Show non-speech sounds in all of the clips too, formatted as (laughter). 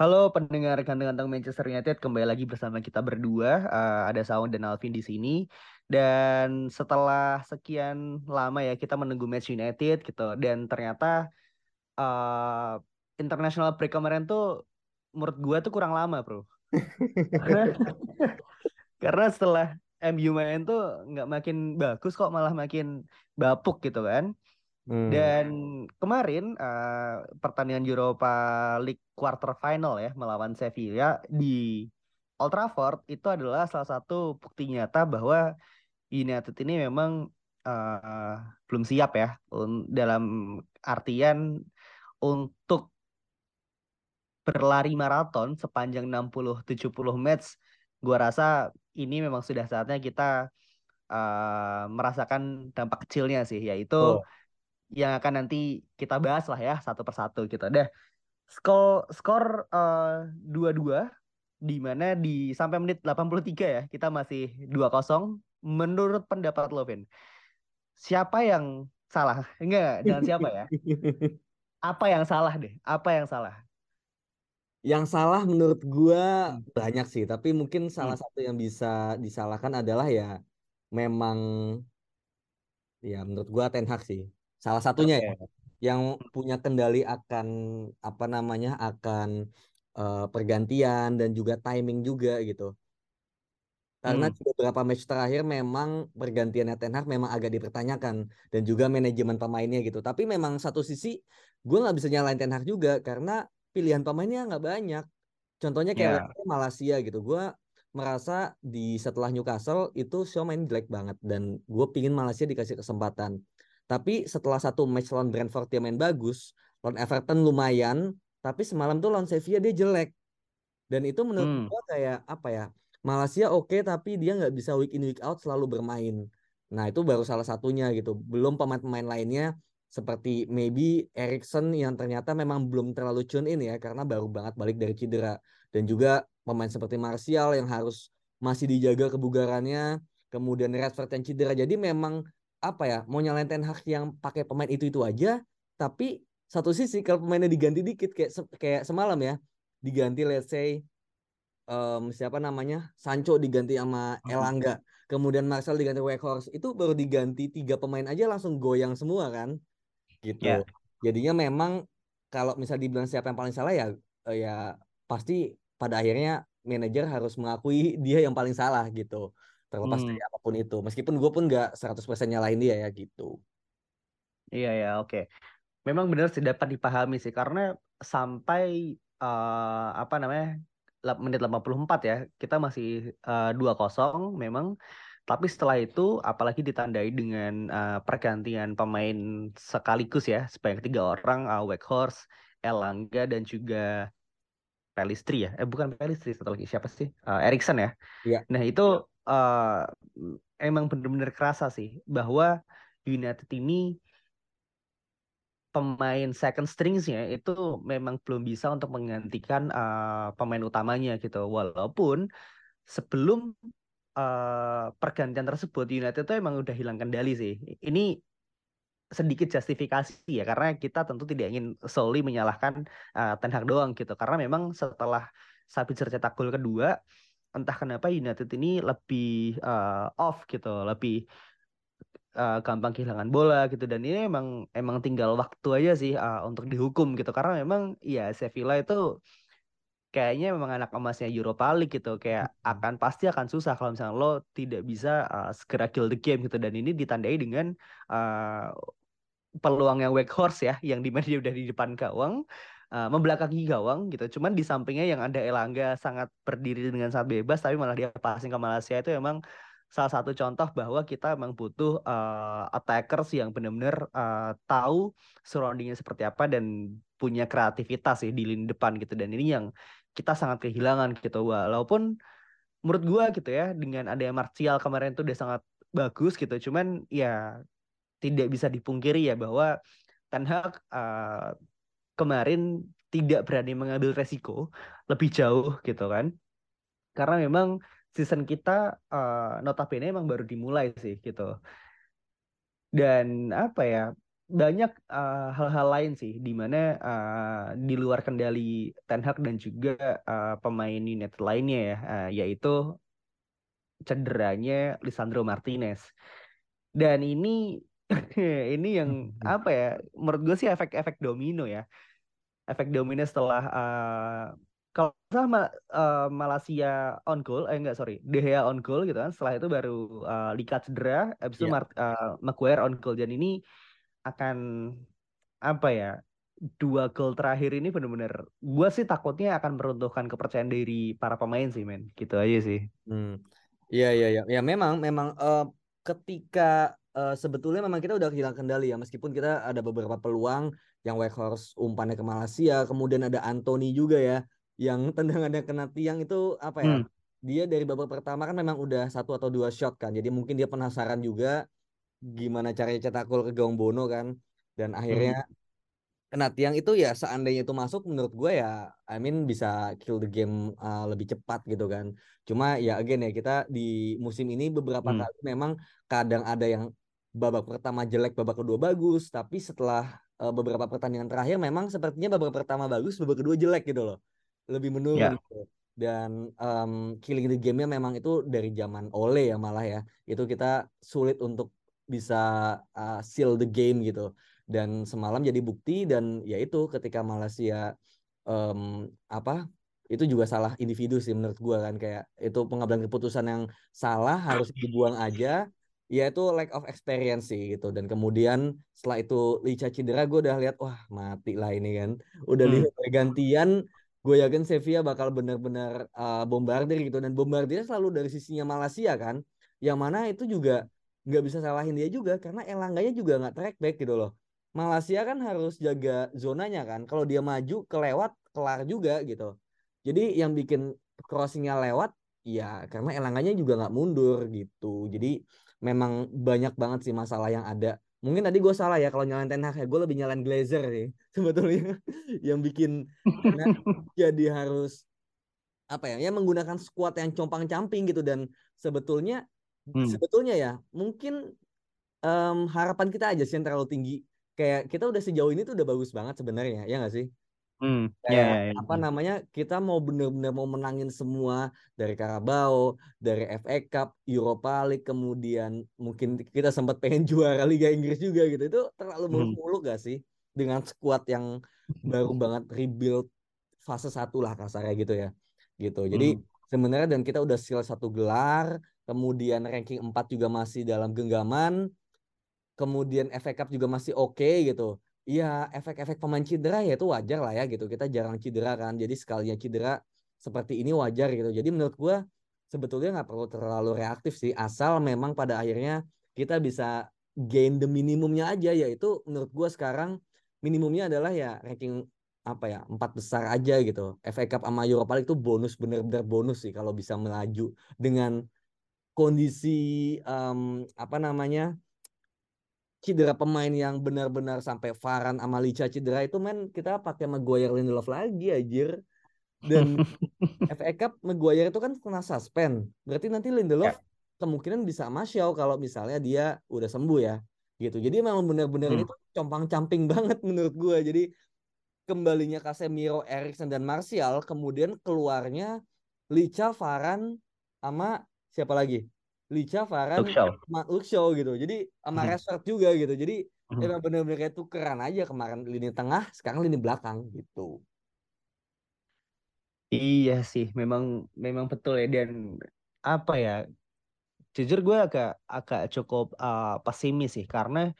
Halo pendengar ganteng-ganteng Manchester United, kembali lagi bersama kita berdua. Uh, ada Saung dan Alvin di sini. Dan setelah sekian lama ya kita menunggu match United gitu, dan ternyata uh, international break kemarin tuh menurut gua tuh kurang lama, bro. karena, (laughs) karena setelah MU main tuh nggak makin bagus kok malah makin bapuk gitu kan. Hmm. Dan kemarin uh, pertandingan Europa League quarter final ya melawan Sevilla di Old Trafford itu adalah salah satu bukti nyata bahwa United ini memang uh, belum siap ya dalam artian untuk berlari maraton sepanjang 60-70 match gua rasa ini memang sudah saatnya kita uh, merasakan dampak kecilnya sih yaitu oh yang akan nanti kita bahas lah ya satu persatu gitu. Deh skor skor uh, dua-dua di mana di sampai menit 83 ya kita masih 2-0 menurut pendapat lo Vin siapa yang salah enggak dengan siapa ya (laughs) apa yang salah deh apa yang salah yang salah menurut gua hmm. banyak sih tapi mungkin salah hmm. satu yang bisa disalahkan adalah ya memang ya menurut gua Ten Hag sih salah satunya okay. ya yang punya kendali akan apa namanya akan uh, pergantian dan juga timing juga gitu karena hmm. beberapa match terakhir memang pergantiannya Ten Hag memang agak dipertanyakan dan juga manajemen pemainnya gitu tapi memang satu sisi gue nggak bisa nyalain Ten Hag juga karena pilihan pemainnya nggak banyak contohnya kayak yeah. Malaysia gitu gue merasa di setelah Newcastle itu show main jelek banget dan gue pingin Malaysia dikasih kesempatan tapi setelah satu match lawan Brentford dia main bagus, lawan Everton lumayan, tapi semalam tuh lawan Sevilla dia jelek. Dan itu menurut hmm. gua kayak apa ya? Malaysia oke okay, tapi dia nggak bisa week in week out selalu bermain. Nah, itu baru salah satunya gitu. Belum pemain-pemain lainnya seperti maybe Erikson yang ternyata memang belum terlalu tune in ya karena baru banget balik dari cedera dan juga pemain seperti Martial yang harus masih dijaga kebugarannya kemudian Rashford yang cedera jadi memang apa ya mau nyalain Ten Hag yang pakai pemain itu itu aja tapi satu sisi kalau pemainnya diganti dikit kayak kayak semalam ya diganti let's say um, siapa namanya Sancho diganti sama Elangga kemudian Marcel diganti Weghorst itu baru diganti tiga pemain aja langsung goyang semua kan gitu. Yeah. jadinya memang kalau misal dibilang siapa yang paling salah ya eh, ya pasti pada akhirnya manajer harus mengakui dia yang paling salah gitu terlepas hmm. dari apa pun itu meskipun gue pun nggak 100% nyalain dia ya gitu iya ya oke okay. memang benar sih dapat dipahami sih karena sampai uh, apa namanya menit 84 ya kita masih uh, eh, 2-0 memang tapi setelah itu apalagi ditandai dengan uh, pergantian pemain sekaligus ya sebanyak tiga orang uh, Weghorst, Elangga dan juga Pelistri ya eh bukan Pelistri satu lagi siapa sih uh, Erikson ya. ya nah itu uh, emang bener-bener kerasa sih bahwa United ini pemain second stringsnya itu memang belum bisa untuk menggantikan uh, pemain utamanya gitu. Walaupun sebelum uh, pergantian tersebut United itu emang udah hilang kendali sih. Ini sedikit justifikasi ya karena kita tentu tidak ingin solely menyalahkan uh, Ten Hag doang gitu. Karena memang setelah Sabitzer cetak gol kedua entah kenapa United ini lebih uh, off gitu, lebih uh, gampang kehilangan bola gitu. Dan ini emang emang tinggal waktu aja sih uh, untuk dihukum gitu. Karena memang ya Sevilla itu kayaknya memang anak emasnya Europa League gitu. Kayak hmm. akan pasti akan susah kalau misalnya lo tidak bisa uh, segera kill the game gitu. Dan ini ditandai dengan uh, peluang yang Weghorst ya yang di mana dia udah di depan gawang uh, membelakangi gawang gitu. Cuman di sampingnya yang ada Elangga sangat berdiri dengan sangat bebas tapi malah dia passing ke Malaysia itu emang salah satu contoh bahwa kita memang butuh uh, attackers yang benar-benar uh, tahu surroundingnya seperti apa dan punya kreativitas sih di lini depan gitu. Dan ini yang kita sangat kehilangan gitu. Walaupun menurut gua gitu ya dengan adanya Martial kemarin itu udah sangat bagus gitu. Cuman ya tidak bisa dipungkiri ya bahwa Ten Hag uh, kemarin tidak berani mengambil resiko lebih jauh gitu kan karena memang season kita uh, notabene emang baru dimulai sih gitu. Dan apa ya banyak uh, hal-hal lain sih di mana uh, di luar kendali Ten Hag dan juga uh, pemain United lainnya ya uh, yaitu cederanya Lisandro Martinez. Dan ini (laughs) ini yang hmm. apa ya menurut gue sih efek-efek domino ya. Efek domino setelah uh, kalau sama uh, Malaysia on goal, eh enggak sorry, De Gea on goal gitu kan. Setelah itu baru uh, Lika cedera, habis itu yeah. uh, Maguire on goal. Dan ini akan apa ya? Dua gol terakhir ini benar-benar gue sih takutnya akan meruntuhkan kepercayaan dari para pemain sih, men. Gitu aja sih. Hmm. Iya iya iya. Ya memang memang uh, ketika uh, sebetulnya memang kita udah kehilangan kendali ya meskipun kita ada beberapa peluang yang Weghorst umpannya ke Malaysia, kemudian ada Anthony juga ya yang tendangannya kena tiang itu apa ya? Hmm. Dia dari babak pertama kan memang udah satu atau dua shot kan. Jadi mungkin dia penasaran juga gimana caranya cetak gol ke gawang Bono kan. Dan akhirnya hmm. kena tiang itu ya seandainya itu masuk menurut gue ya I mean bisa kill the game uh, lebih cepat gitu kan. Cuma ya again ya kita di musim ini beberapa hmm. kali memang kadang ada yang babak pertama jelek, babak kedua bagus, tapi setelah uh, beberapa pertandingan terakhir memang sepertinya babak pertama bagus, babak kedua jelek gitu loh lebih menurun yeah. gitu. Dan um, killing the game-nya memang itu dari zaman Ole ya malah ya. Itu kita sulit untuk bisa uh, seal the game gitu. Dan semalam jadi bukti dan ya itu ketika Malaysia um, apa itu juga salah individu sih menurut gua kan kayak itu pengambilan keputusan yang salah harus dibuang aja ya itu lack of experience sih gitu. Dan kemudian setelah itu Licha cedera gue udah lihat wah mati lah ini kan. Udah hmm. lihat pergantian gue yakin Sevilla bakal benar-benar uh, bombardir gitu. Dan bombardir selalu dari sisinya Malaysia kan. Yang mana itu juga nggak bisa salahin dia juga karena Elangganya juga nggak track back gitu loh. Malaysia kan harus jaga zonanya kan. Kalau dia maju kelewat kelar juga gitu. Jadi yang bikin crossingnya lewat ya karena Elangganya juga nggak mundur gitu. Jadi memang banyak banget sih masalah yang ada. Mungkin tadi gue salah ya kalau nyalain Ten Hag ya gue lebih nyalain Glazer sih. (laughs) Sebetulnya yang bikin jadi harus apa ya ya menggunakan squad yang compang camping gitu. Dan sebetulnya hmm. sebetulnya ya mungkin um, harapan kita aja sih yang terlalu tinggi. Kayak kita udah sejauh ini tuh udah bagus banget sebenarnya ya nggak sih Hmm, kayak yeah, yeah, yeah. apa namanya kita mau bener-bener mau menangin semua dari Carabao, dari FA Cup, Europa League, kemudian mungkin kita sempat pengen (laughs) juara Liga Inggris juga gitu. Itu terlalu hmm. muluk-muluk gak sih dengan skuad yang baru banget rebuild fase satu lah kasarnya gitu ya. Gitu. Jadi hmm. sebenarnya dan kita udah skill satu gelar, kemudian ranking 4 juga masih dalam genggaman, kemudian FA Cup juga masih oke okay, gitu Iya, efek-efek pemain cedera ya itu wajar lah ya gitu. Kita jarang cedera kan. Jadi sekalinya cedera seperti ini wajar gitu. Jadi menurut gue sebetulnya nggak perlu terlalu reaktif sih. Asal memang pada akhirnya kita bisa gain the minimumnya aja. Yaitu menurut gue sekarang minimumnya adalah ya ranking apa ya empat besar aja gitu. FA Cup sama Europa League itu bonus bener-bener bonus sih kalau bisa melaju dengan kondisi um, apa namanya cedera pemain yang benar-benar sampai Varan sama Licha cedera itu men kita pakai Maguire Lindelof lagi anjir. Dan (laughs) FA Cup Maguire itu kan kena suspend. Berarti nanti Lindelof ya. kemungkinan bisa Martial kalau misalnya dia udah sembuh ya. Gitu. Jadi memang benar-benar hmm. itu compang-camping banget menurut gue. Jadi kembalinya Casemiro, Erikson dan Martial, kemudian keluarnya Licha, Varan sama siapa lagi? Licha, Farhan, Luxo gitu. Jadi sama hmm. Rashford juga gitu. Jadi hmm. emang bener-bener kayak tukeran aja kemarin lini tengah, sekarang lini belakang gitu. Iya sih, memang memang betul ya dan apa ya? Jujur gue agak agak cukup uh, pesimis sih karena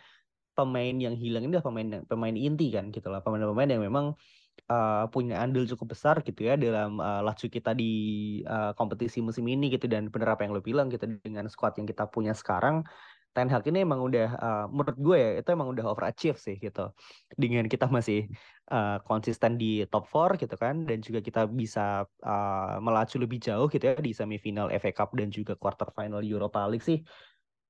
pemain yang hilang ini adalah pemain pemain inti kan gitu lah, pemain-pemain yang memang uh, punya andil cukup besar gitu ya dalam uh, laju kita di uh, kompetisi musim ini gitu. Dan bener apa yang lo bilang gitu dengan squad yang kita punya sekarang Ten Hag ini emang udah uh, menurut gue ya itu emang udah overachieve sih gitu. Dengan kita masih uh, konsisten di top 4 gitu kan dan juga kita bisa uh, melaju lebih jauh gitu ya di semifinal FA Cup dan juga quarter final Europa League sih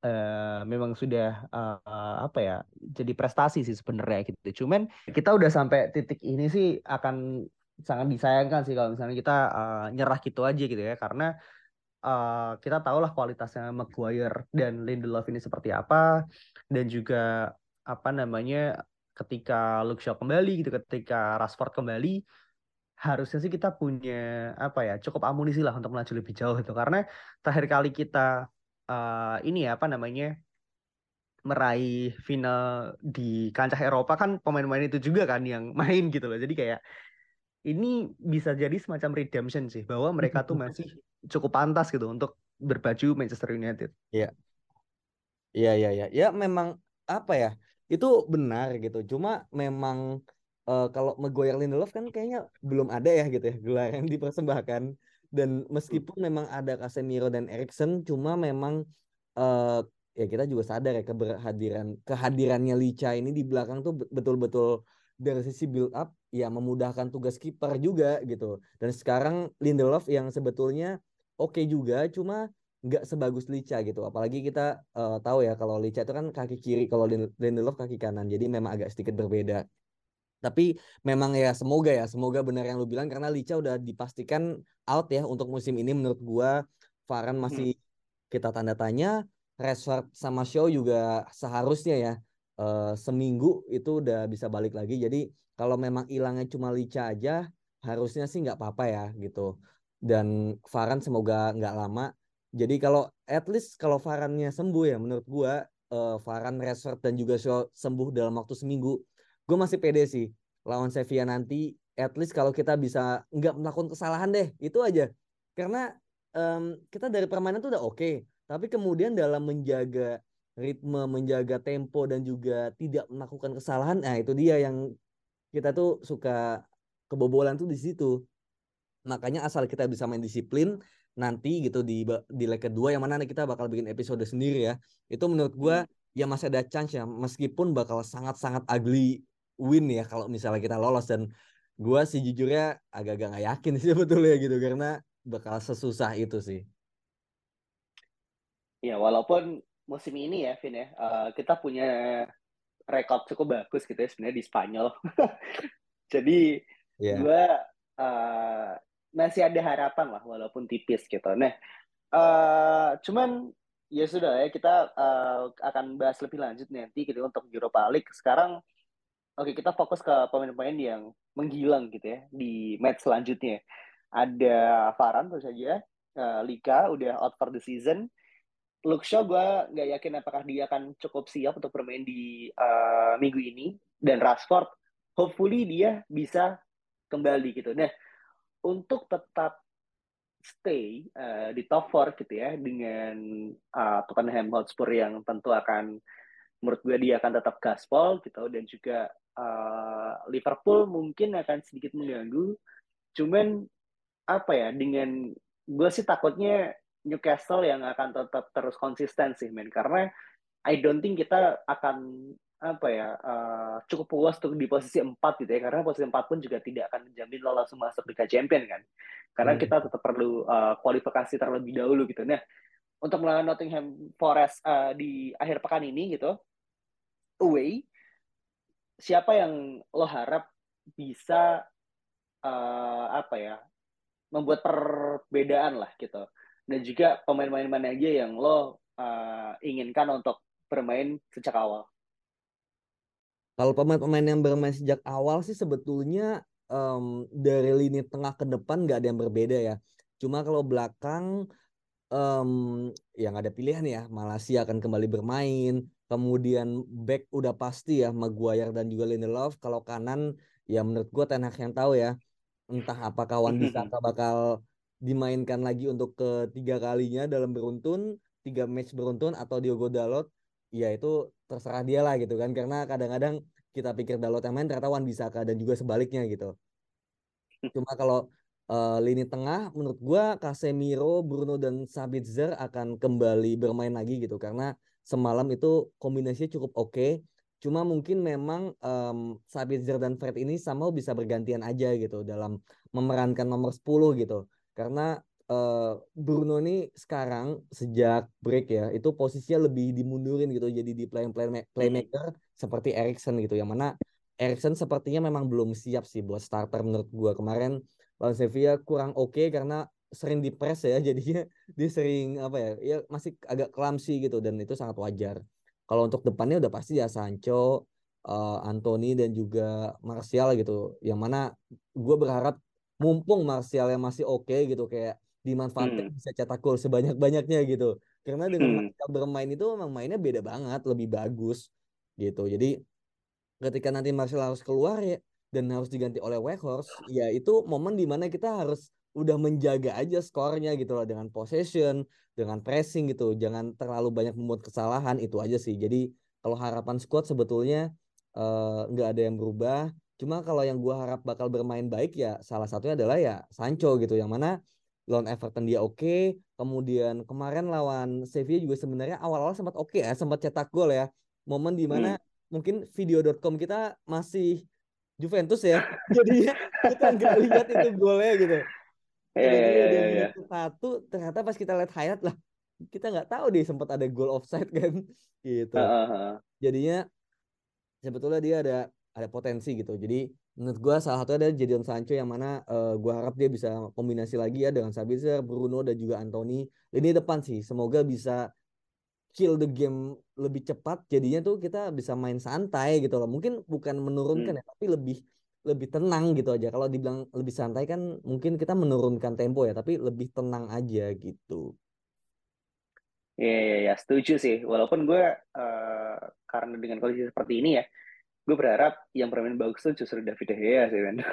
uh, memang sudah uh, apa ya jadi prestasi sih sebenarnya gitu. Cuman kita udah sampai titik ini sih akan sangat disayangkan sih kalau misalnya kita uh, nyerah gitu aja gitu ya. Karena uh, kita tahu lah kualitasnya Maguire dan Lindelof ini seperti apa. Dan juga apa namanya ketika Luke Shaw kembali gitu ketika Rashford kembali harusnya sih kita punya apa ya cukup amunisi lah untuk melaju lebih jauh itu karena terakhir kali kita uh, ini ya apa namanya meraih final di kancah Eropa kan pemain-pemain itu juga kan yang (laughs) main gitu loh jadi kayak ini bisa jadi semacam redemption sih bahwa mereka tuh (laughs) masih cukup pantas gitu untuk berbaju Manchester United. Iya. Iya iya iya. Ya memang apa ya? Itu benar gitu. Cuma memang uh, kalau Maguire Lindelof kan kayaknya belum ada ya gitu ya gelar yang dipersembahkan dan meskipun memang ada Casemiro dan Erikson cuma memang uh, ya kita juga sadar ya kehadiran kehadirannya Licha ini di belakang tuh betul-betul dari sisi build up ya memudahkan tugas kiper juga gitu. Dan sekarang Lindelof yang sebetulnya oke okay juga cuma nggak sebagus Licha gitu. Apalagi kita uh, tahu ya kalau Licha itu kan kaki kiri, kalau Lindelof kaki kanan. Jadi memang agak sedikit berbeda. Tapi memang ya semoga ya, semoga benar yang lu bilang karena Licha udah dipastikan out ya untuk musim ini menurut gua. Varan masih hmm. kita tanda tanya. Rashford sama Shaw juga seharusnya ya uh, seminggu itu udah bisa balik lagi. Jadi kalau memang hilangnya cuma Lica aja, harusnya sih nggak apa-apa ya gitu. Dan Varan semoga nggak lama. Jadi kalau at least kalau Varannya sembuh ya, menurut gua uh, Varan, Rashford dan juga Shaw sembuh dalam waktu seminggu, gue masih pede sih lawan Sevilla nanti. At least kalau kita bisa nggak melakukan kesalahan deh, itu aja. Karena um, kita dari permainan tuh udah oke, okay. tapi kemudian dalam menjaga ritme menjaga tempo dan juga tidak melakukan kesalahan nah itu dia yang kita tuh suka kebobolan tuh di situ makanya asal kita bisa main disiplin nanti gitu di di leg kedua yang mana kita bakal bikin episode sendiri ya itu menurut gue hmm. ya masih ada chance ya meskipun bakal sangat-sangat ugly win ya kalau misalnya kita lolos dan gue sih jujurnya agak-agak nggak yakin (laughs) sih ya gitu karena bakal sesusah itu sih ya walaupun musim ini ya, Vin ya, uh, kita punya rekor cukup bagus gitu ya sebenarnya di Spanyol. (laughs) Jadi yeah. gue uh, masih ada harapan lah walaupun tipis gitu. Nah, uh, cuman ya sudah ya kita uh, akan bahas lebih lanjut nanti gitu untuk Europa League. Sekarang oke kita fokus ke pemain-pemain yang menghilang gitu ya di match selanjutnya. Ada Varane tentu saja, uh, Lika udah out for the season. Luke Shaw gue nggak yakin apakah dia akan cukup siap untuk bermain di uh, minggu ini dan Rashford hopefully dia bisa kembali gitu. Nah untuk tetap stay uh, di top 4 gitu ya dengan uh, Tottenham Hotspur yang tentu akan menurut gue dia akan tetap gaspol gitu dan juga uh, Liverpool mungkin akan sedikit mengganggu. Cuman apa ya dengan gue sih takutnya Newcastle yang akan tetap terus konsisten sih men karena I don't think kita akan apa ya uh, cukup puas untuk di posisi 4 gitu ya karena posisi 4 pun juga tidak akan menjamin lo langsung masuk Liga Champion kan karena hmm. kita tetap perlu uh, kualifikasi terlebih dahulu gitu nah untuk melawan Nottingham Forest uh, di akhir pekan ini gitu away siapa yang lo harap bisa uh, apa ya membuat perbedaan lah gitu dan juga pemain-pemain mana aja yang lo uh, inginkan untuk bermain sejak awal? Kalau pemain-pemain yang bermain sejak awal sih sebetulnya um, dari lini tengah ke depan nggak ada yang berbeda ya. Cuma kalau belakang um, yang ada pilihan ya, Malaysia akan kembali bermain. Kemudian back udah pasti ya Maguire dan juga Lindelof. Kalau kanan ya menurut gue Ten Hag yang tahu ya. Entah apakah Wan Bisaka bakal dimainkan lagi untuk ketiga kalinya dalam beruntun tiga match beruntun atau Diogo Dalot ya itu terserah dia lah gitu kan karena kadang-kadang kita pikir Dalot yang main ternyata Wan Bisaka dan juga sebaliknya gitu Cuma kalau uh, lini tengah menurut gua Casemiro, Bruno dan Sabitzer akan kembali bermain lagi gitu karena semalam itu kombinasinya cukup oke. Okay. Cuma mungkin memang um, Sabitzer dan Fred ini sama bisa bergantian aja gitu dalam memerankan nomor 10 gitu. Karena uh, Bruno ini sekarang sejak break ya itu posisinya lebih dimundurin gitu jadi di play play playmaker seperti Erikson gitu yang mana Erikson sepertinya memang belum siap sih buat starter menurut gua kemarin lawan Sevilla kurang oke okay karena sering di press ya (laughs) jadinya dia sering apa ya ya masih agak clumsy gitu dan itu sangat wajar kalau untuk depannya udah pasti ya Sancho uh, Anthony dan juga Martial gitu yang mana gue berharap mumpung Martial yang masih oke okay, gitu kayak dimanfaatkan hmm. bisa cetak gol sebanyak banyaknya gitu karena dengan hmm. Martial bermain itu memang mainnya beda banget lebih bagus gitu jadi ketika nanti Martial harus keluar ya dan harus diganti oleh Weghorst, ya itu momen di mana kita harus udah menjaga aja skornya gitu loh dengan possession, dengan pressing gitu. Jangan terlalu banyak membuat kesalahan itu aja sih. Jadi kalau harapan squad sebetulnya eh, nggak uh, ada yang berubah. Cuma kalau yang gua harap bakal bermain baik ya salah satunya adalah ya Sancho gitu yang mana lawan Everton dia oke, okay. kemudian kemarin lawan Sevilla juga sebenarnya awal-awal sempat oke okay ya, sempat cetak gol ya. Momen di mana hmm. mungkin video.com kita masih Juventus ya. (laughs) Jadi kita nggak lihat itu golnya gitu. Iya, iya, iya, iya. Satu ternyata pas kita lihat highlight lah kita nggak tahu deh sempat ada goal offside (laughs) kan gitu. Uh, -huh. Jadinya sebetulnya dia ada ada potensi gitu. Jadi menurut gua salah satu ada Jadon Sancho yang mana uh, gua harap dia bisa kombinasi lagi ya dengan Sabitzer, Bruno dan juga Anthony. Ini depan sih. Semoga bisa kill the game lebih cepat jadinya tuh kita bisa main santai gitu loh mungkin bukan menurunkan hmm. ya tapi lebih lebih tenang gitu aja kalau dibilang lebih santai kan mungkin kita menurunkan tempo ya tapi lebih tenang aja gitu Iya, ya, ya, setuju sih. Walaupun gue uh, karena dengan kondisi seperti ini ya, gue berharap yang bermain bagus tuh justru David De Gea sih, men.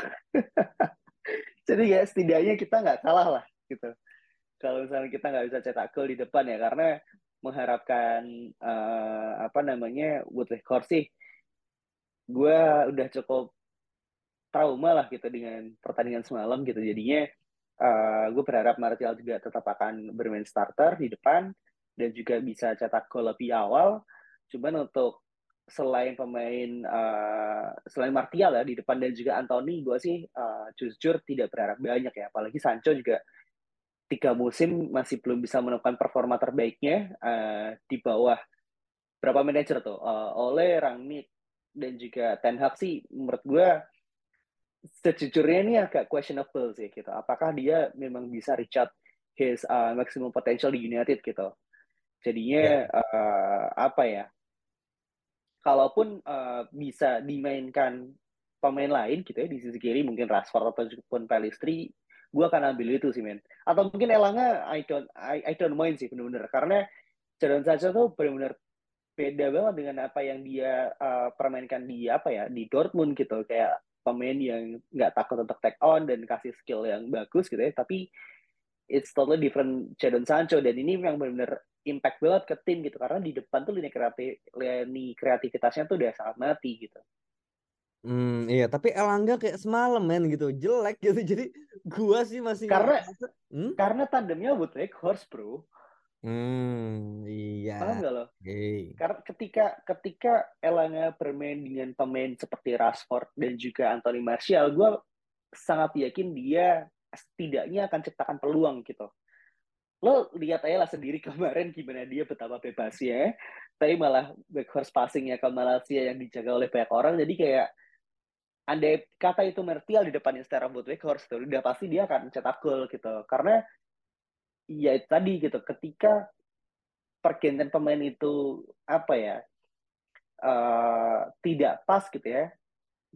(laughs) Jadi ya setidaknya kita nggak kalah lah gitu. Kalau misalnya kita nggak bisa cetak gol di depan ya, karena mengharapkan uh, apa namanya Woodley sih gue udah cukup trauma lah gitu dengan pertandingan semalam gitu. Jadinya uh, gue berharap Martial juga tetap akan bermain starter di depan dan juga bisa cetak gol lebih awal. Cuman untuk selain pemain uh, selain Martial ya di depan dan juga Anthony gue sih uh, jujur tidak berharap banyak ya. Apalagi Sancho juga tiga musim masih belum bisa menemukan performa terbaiknya uh, di bawah berapa manajer tuh? Uh, oleh Rangnick dan juga Ten Hag sih menurut gue sejujurnya ini agak questionable sih gitu. Apakah dia memang bisa reach out his uh, maximum potential di United gitu? Jadinya yeah. Uh, apa ya? Kalaupun uh, bisa dimainkan pemain lain gitu ya di sisi kiri mungkin Rashford ataupun Pelistri gue akan ambil itu sih men. Atau mungkin Elanga I don't I, I don't mind sih bener-bener. Karena Jadon Sancho tuh bener-bener beda banget dengan apa yang dia uh, permainkan di apa ya di Dortmund gitu. Kayak pemain yang nggak takut untuk take on dan kasih skill yang bagus gitu ya tapi it's totally different Jadon Sancho dan ini yang benar-benar impact banget ke tim gitu karena di depan tuh lini kreatif lini kreativitasnya tuh udah sangat mati gitu Hmm, iya, tapi Elangga kayak semalam men gitu, jelek gitu. (laughs) Jadi gua sih masih karena hmm? karena tandemnya Woodlake Horse, Bro. Hmm, iya. Paham gak lo? Karena ketika ketika Elanga bermain dengan pemain seperti Rashford dan juga Anthony Martial, gua sangat yakin dia setidaknya akan ciptakan peluang gitu. Lo lihat aja lah sendiri (laughs) kemarin gimana dia betapa bebasnya, tapi malah backhorse passingnya ke Malaysia yang dijaga oleh banyak orang, jadi kayak andai kata itu Martial di depannya secara Weghorst tuh udah pasti dia akan cetak gol gitu karena ya tadi gitu. Ketika pergantian pemain itu apa ya uh, tidak pas gitu ya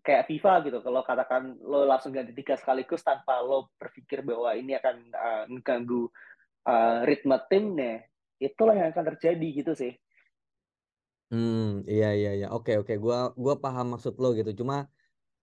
kayak FIFA gitu. Kalau katakan lo langsung ganti tiga sekaligus tanpa lo berpikir bahwa ini akan uh, mengganggu uh, ritme timnya itulah yang akan terjadi gitu sih. Hmm iya iya iya. Oke oke. Gua gua paham maksud lo gitu. Cuma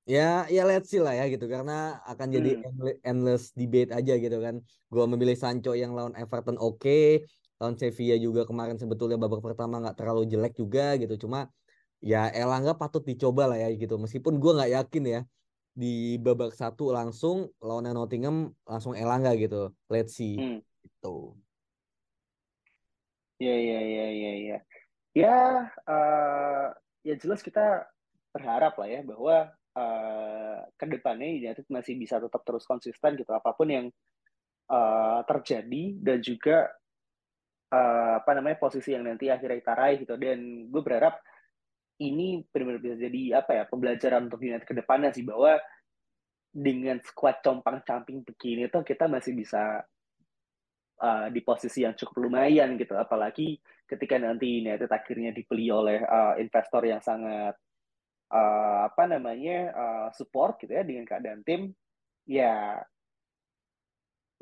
ya ya let's see lah ya gitu karena akan jadi hmm. endless debate aja gitu kan gue memilih Sancho yang lawan Everton oke okay. lawan Sevilla juga kemarin sebetulnya babak pertama nggak terlalu jelek juga gitu cuma ya Elangga patut dicoba lah ya gitu meskipun gue nggak yakin ya di babak satu langsung lawan Nottingham langsung Elangga gitu. Let's see. Hmm. Gitu. Ya ya ya ya ya. Ya uh, ya jelas kita berharap lah ya bahwa uh, ke depannya United masih bisa tetap terus konsisten gitu. Apa pun yang uh, terjadi dan juga uh, apa namanya posisi yang nanti akhirnya kita raih gitu. Dan gue berharap ini benar-benar bisa jadi apa ya pembelajaran untuk United ke depannya sih bahwa dengan squad compang-camping begini tuh kita masih bisa uh, di posisi yang cukup lumayan gitu. Apalagi ketika nanti United akhirnya dibeli oleh uh, investor yang sangat uh, apa namanya uh, support gitu ya dengan keadaan tim ya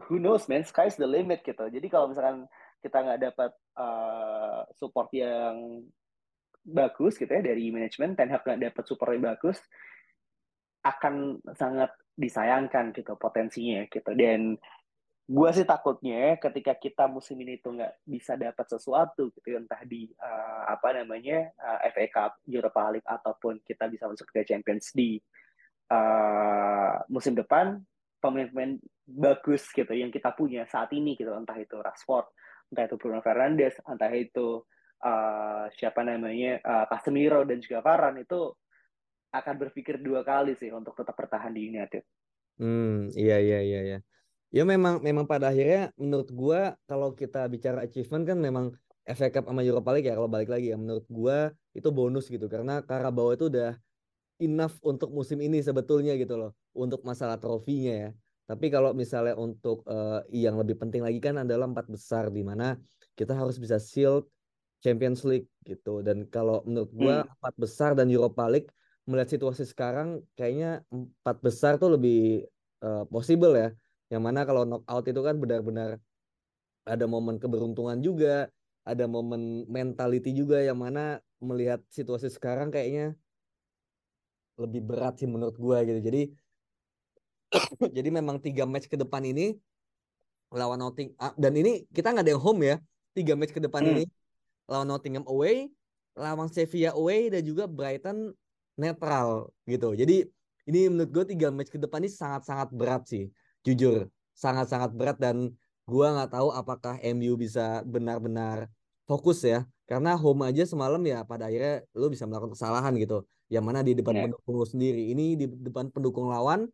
who knows man sky's the limit gitu. Jadi kalau misalkan kita nggak dapat uh, support yang bagus gitu ya dari manajemen Ten Hag nggak dapat support yang bagus akan sangat disayangkan gitu potensinya gitu. Dan gue sih takutnya ketika kita musim ini tuh nggak bisa dapat sesuatu gitu entah di uh, apa namanya uh, FA Cup, Europa League ataupun kita bisa masuk ke Champions di uh, musim depan pemain-pemain bagus gitu yang kita punya saat ini gitu entah itu Rashford, entah itu Bruno Fernandes, entah itu uh, siapa namanya uh, Casemiro dan juga Varane itu akan berpikir dua kali sih untuk tetap bertahan di United. Hmm, iya iya iya iya ya memang memang pada akhirnya menurut gua kalau kita bicara achievement kan memang FA Cup sama Europa League ya kalau balik lagi ya menurut gua itu bonus gitu karena Carabao itu udah enough untuk musim ini sebetulnya gitu loh untuk masalah trofinya ya. Tapi kalau misalnya untuk uh, yang lebih penting lagi kan adalah empat besar di mana kita harus bisa shield Champions League gitu dan kalau menurut gua hmm. empat besar dan Europa League melihat situasi sekarang kayaknya empat besar tuh lebih uh, possible ya yang mana kalau knockout itu kan benar-benar ada momen keberuntungan juga, ada momen mentality juga yang mana melihat situasi sekarang kayaknya lebih berat sih menurut gue gitu. Jadi (coughs) jadi memang tiga match ke depan ini lawan Nottingham ah, dan ini kita nggak ada yang home ya. Tiga match ke depan hmm. ini lawan Nottingham away, lawan Sevilla away dan juga Brighton netral gitu. Jadi ini menurut gue tiga match ke depan ini sangat-sangat berat sih jujur sangat-sangat berat dan gua nggak tahu apakah MU bisa benar-benar fokus ya. Karena home aja semalam ya pada akhirnya lu bisa melakukan kesalahan gitu. Yang mana di depan yeah. pendukung lu sendiri. Ini di depan pendukung lawan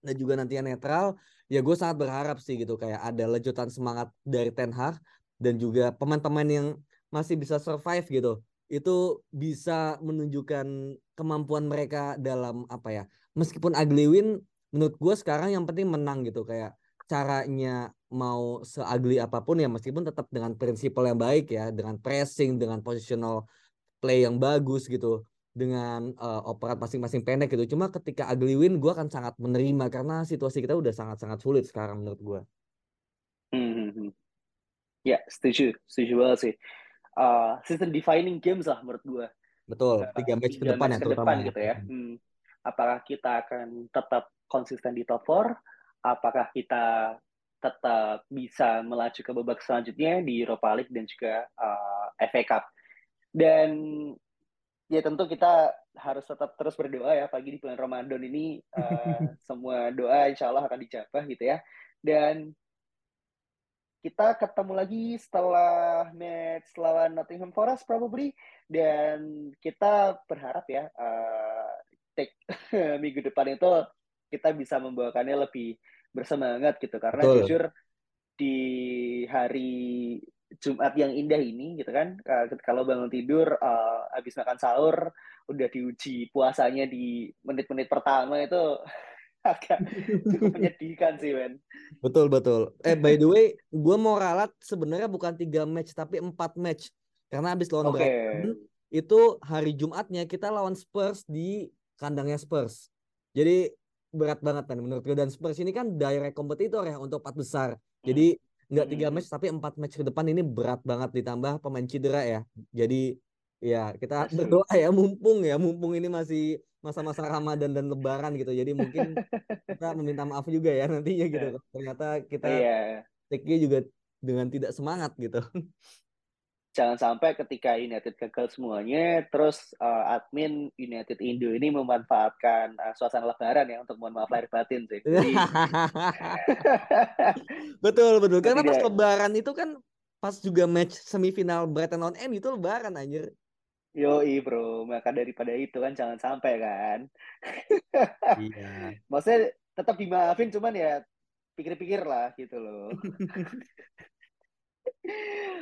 dan juga nantinya netral ya gue sangat berharap sih gitu. Kayak ada lejutan semangat dari Ten Hag dan juga pemain-pemain yang masih bisa survive gitu. Itu bisa menunjukkan kemampuan mereka dalam apa ya meskipun ugly win menurut gue sekarang yang penting menang gitu kayak caranya mau seagli apa pun ya meskipun tetap dengan prinsipal yang baik ya dengan pressing dengan positional play yang bagus gitu dengan uh, operat masing-masing pendek gitu cuma ketika ugly win gue akan sangat menerima karena situasi kita udah sangat-sangat sulit sekarang menurut gue hmm, hmm, hmm. ya setuju setuju banget sih uh, season defining games lah menurut gue betul tiga match ke depan ya terutama ya. gitu ya hmm. apakah kita akan tetap konsisten di top 4? Apakah kita tetap bisa melaju ke babak selanjutnya di Europa League dan juga uh, eh, FA Cup? Dan ya tentu kita harus tetap terus berdoa ya pagi di bulan Ramadan ini uh, (laughs) semua doa insya Allah akan dijabah gitu ya. Dan kita ketemu lagi setelah match lawan Nottingham Forest probably dan kita berharap ya uh, take (laughs) minggu depan itu kita bisa membawakannya lebih bersemangat gitu. Karena Betul. jujur di hari Jumat yang indah ini gitu kan kalau bangun tidur uh, habis makan sahur udah diuji puasanya di menit-menit pertama itu (laughs) agak cukup (laughs) menyedihkan sih men. Betul betul. Eh by the (laughs) way gue mau ralat sebenarnya bukan tiga match tapi empat match. Karena habis lawan okay. Brighton itu hari Jumatnya kita lawan Spurs di kandangnya Spurs. Jadi berat banget kan menurut gue dan Spurs ini kan direct kompetitor ya untuk empat besar. Jadi nggak tiga hmm. match tapi empat match ke depan ini berat banget ditambah pemain cedera ya. Jadi ya kita (laughs) berdoa ya mumpung ya mumpung ini masih masa-masa Ramadan dan Lebaran gitu. Jadi mungkin kita meminta maaf juga ya nantinya gitu. Iya. (laughs) Ternyata kita yeah. take juga dengan tidak semangat gitu. (laughs) jangan sampai ketika United gagal semuanya, terus uh, admin United Indo ini memanfaatkan uh, suasana Lebaran ya untuk mohon maaf lahir batin sih. Jadi... (laughs) betul betul. Karena pas Lebaran itu kan pas juga match semifinal Brighton on End itu Lebaran anjir. Yoi bro, maka daripada itu kan jangan sampai kan. iya. (laughs) Maksudnya tetap dimaafin cuman ya pikir-pikir lah gitu loh. (laughs)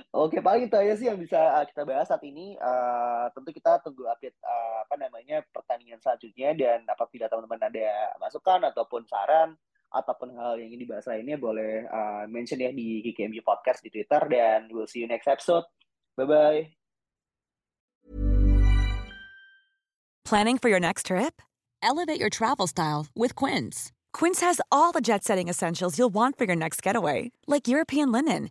Oke, paling itu aja sih yang bisa uh, kita bahas saat ini. Uh, tentu kita tunggu update uh, apa namanya pertandingan selanjutnya dan apabila teman-teman ada masukan ataupun saran ataupun hal yang ingin dibahas lainnya boleh uh, mention ya di KKMG Podcast di Twitter dan we'll see you next episode. Bye bye. Planning for your next trip? Elevate your travel style with Quince. Quince has all the jet-setting essentials you'll want for your next getaway, like European linen